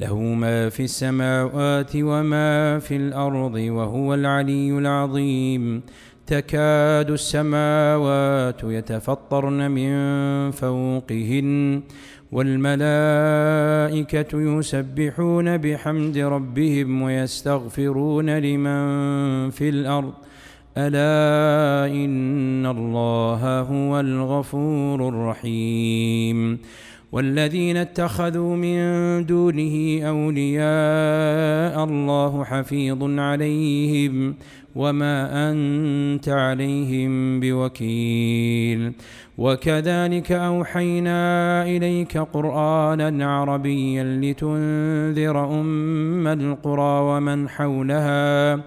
له ما في السماوات وما في الأرض وهو العلي العظيم. تكاد السماوات يتفطرن من فوقهن والملائكة يسبحون بحمد ربهم ويستغفرون لمن في الأرض. ألا إن الله هو الغفور الرحيم. والذين اتخذوا من دونه أولياء الله حفيظ عليهم وما أنت عليهم بوكيل. وكذلك أوحينا إليك قرآنا عربيا لتنذر أم القرى ومن حولها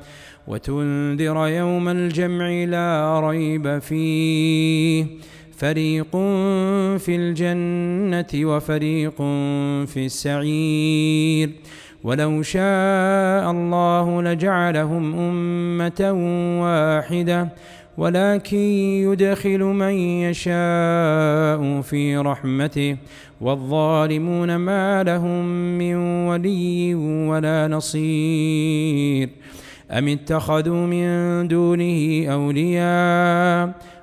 وتنذر يوم الجمع لا ريب فيه. فريق في الجنة وفريق في السعير ولو شاء الله لجعلهم أمة واحدة ولكن يدخل من يشاء في رحمته والظالمون ما لهم من ولي ولا نصير أم اتخذوا من دونه أولياء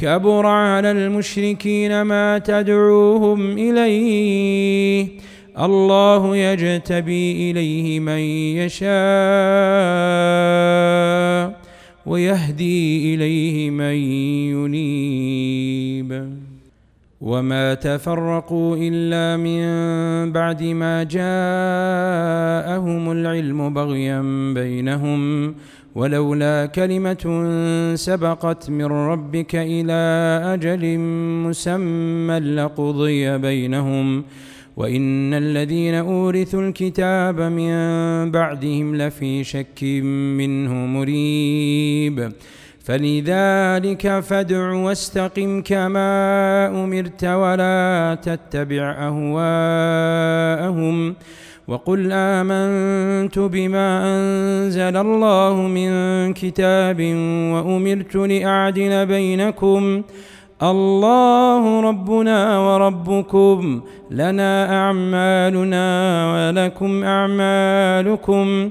كبر على المشركين ما تدعوهم إليه. الله يجتبي إليه من يشاء ويهدي إليه من ينيب. وما تفرقوا الا من بعد ما جاءهم العلم بغيا بينهم ولولا كلمة سبقت من ربك إلى أجل مسمى لقضي بينهم وإن الذين أورثوا الكتاب من بعدهم لفي شك منه مريب فلذلك فادع واستقم كما أمرت ولا تتبع أهواءهم وقل آمنت بما أنزل الله من كتاب وأمرت لأعدل بينكم الله ربنا وربكم لنا أعمالنا ولكم أعمالكم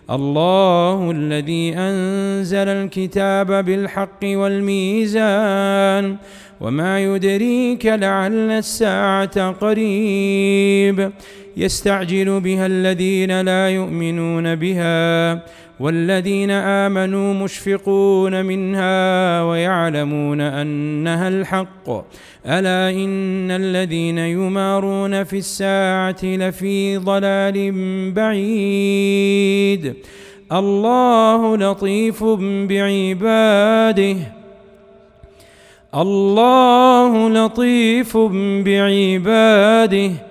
الله الذي أنزل الكتاب بالحق والميزان وما يدريك لعل الساعة قريب يستعجل بها الذين لا يؤمنون بها والذين آمنوا مشفقون منها ويعلمون أنها الحق. ألا إن الذين يمارون في الساعة لفي ضلال بعيد. الله لطيف بعباده. الله لطيف بعباده.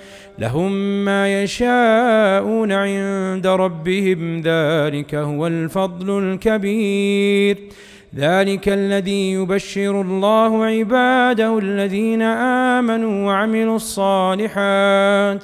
لهم ما يشاءون عند ربهم ذلك هو الفضل الكبير. ذلك الذي يبشر الله عباده الذين آمنوا وعملوا الصالحات.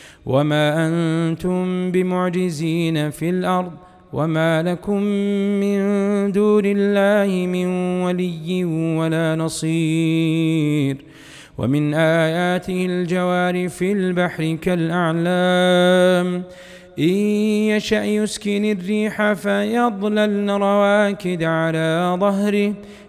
وما أنتم بمعجزين في الأرض وما لكم من دون الله من ولي ولا نصير ومن آياته الجوار في البحر كالأعلام إن يشأ يسكن الريح فيضللن رواكد على ظهره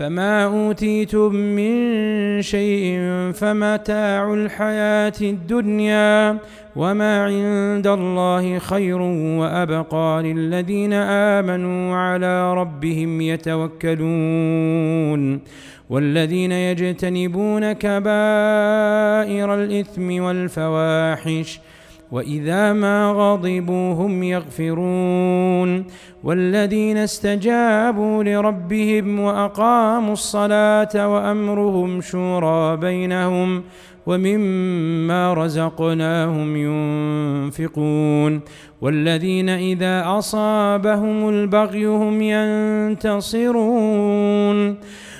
فما أوتيتم من شيء فمتاع الحياة الدنيا وما عند الله خير وأبقى للذين آمنوا على ربهم يتوكلون والذين يجتنبون كبائر الإثم والفواحش وإذا ما غضبوا هم يغفرون والذين استجابوا لربهم وأقاموا الصلاة وأمرهم شورى بينهم ومما رزقناهم ينفقون والذين إذا أصابهم البغي هم ينتصرون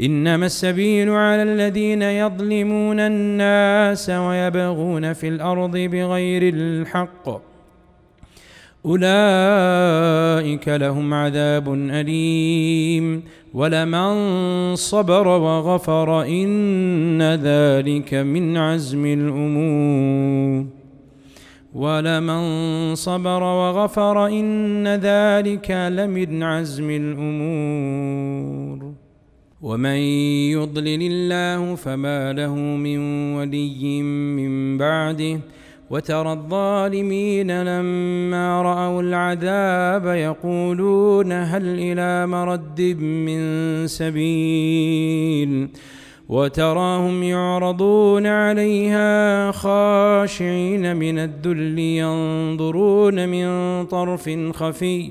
إنما السبيل على الذين يظلمون الناس ويبغون في الأرض بغير الحق. أولئك لهم عذاب أليم. ولمن صبر وغفر إن ذلك من عزم الأمور. ولمن صبر وغفر إن ذلك لمن عزم الأمور. ومن يضلل الله فما له من ولي من بعده وترى الظالمين لما رأوا العذاب يقولون هل إلى مرد من سبيل وتراهم يعرضون عليها خاشعين من الذل ينظرون من طرف خفي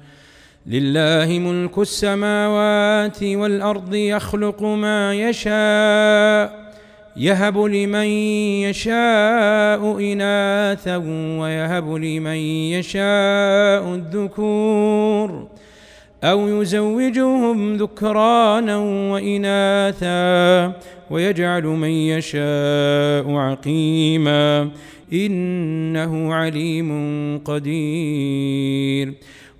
لله ملك السماوات والأرض يخلق ما يشاء يهب لمن يشاء إناثا ويهب لمن يشاء الذكور أو يزوجهم ذكرانا وإناثا ويجعل من يشاء عقيما إنه عليم قدير.